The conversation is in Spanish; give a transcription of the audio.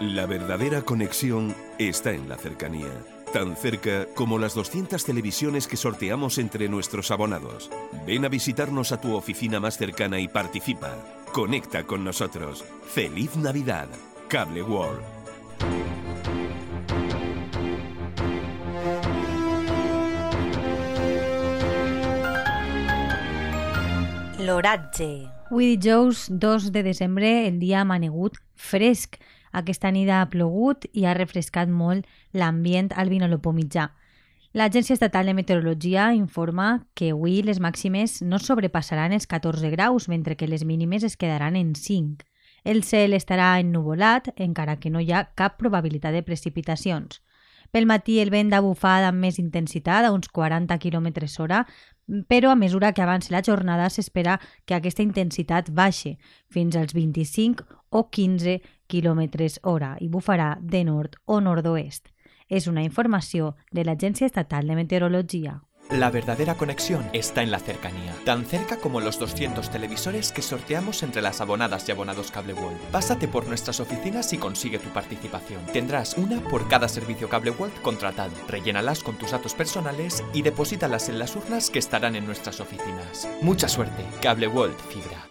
La verdadera conexión está en la cercanía. Tan cerca como las 200 televisiones que sorteamos entre nuestros abonados. Ven a visitarnos a tu oficina más cercana y participa. Conecta con nosotros. ¡Feliz Navidad! Cable World. L'oratge. Avui dijous 2 de desembre el dia ha manegut fresc. Aquesta nit ha plogut i ha refrescat molt l'ambient al Vinolopó mitjà. L'Agència Estatal de Meteorologia informa que avui les màximes no sobrepassaran els 14 graus, mentre que les mínimes es quedaran en 5. El cel estarà ennuvolat, encara que no hi ha cap probabilitat de precipitacions. Pel matí el vent ha bufat amb més intensitat, a uns 40 km hora, però a mesura que avanci la jornada s'espera que aquesta intensitat baixe fins als 25 o 15 km hora i bufarà de nord o nord-oest. És una informació de l'Agència Estatal de Meteorologia. La verdadera conexión está en la cercanía, tan cerca como los 200 televisores que sorteamos entre las abonadas y abonados Cable World. Pásate por nuestras oficinas y consigue tu participación. Tendrás una por cada servicio Cable World contratado. Rellénalas con tus datos personales y deposítalas en las urnas que estarán en nuestras oficinas. Mucha suerte, Cable World Fibra.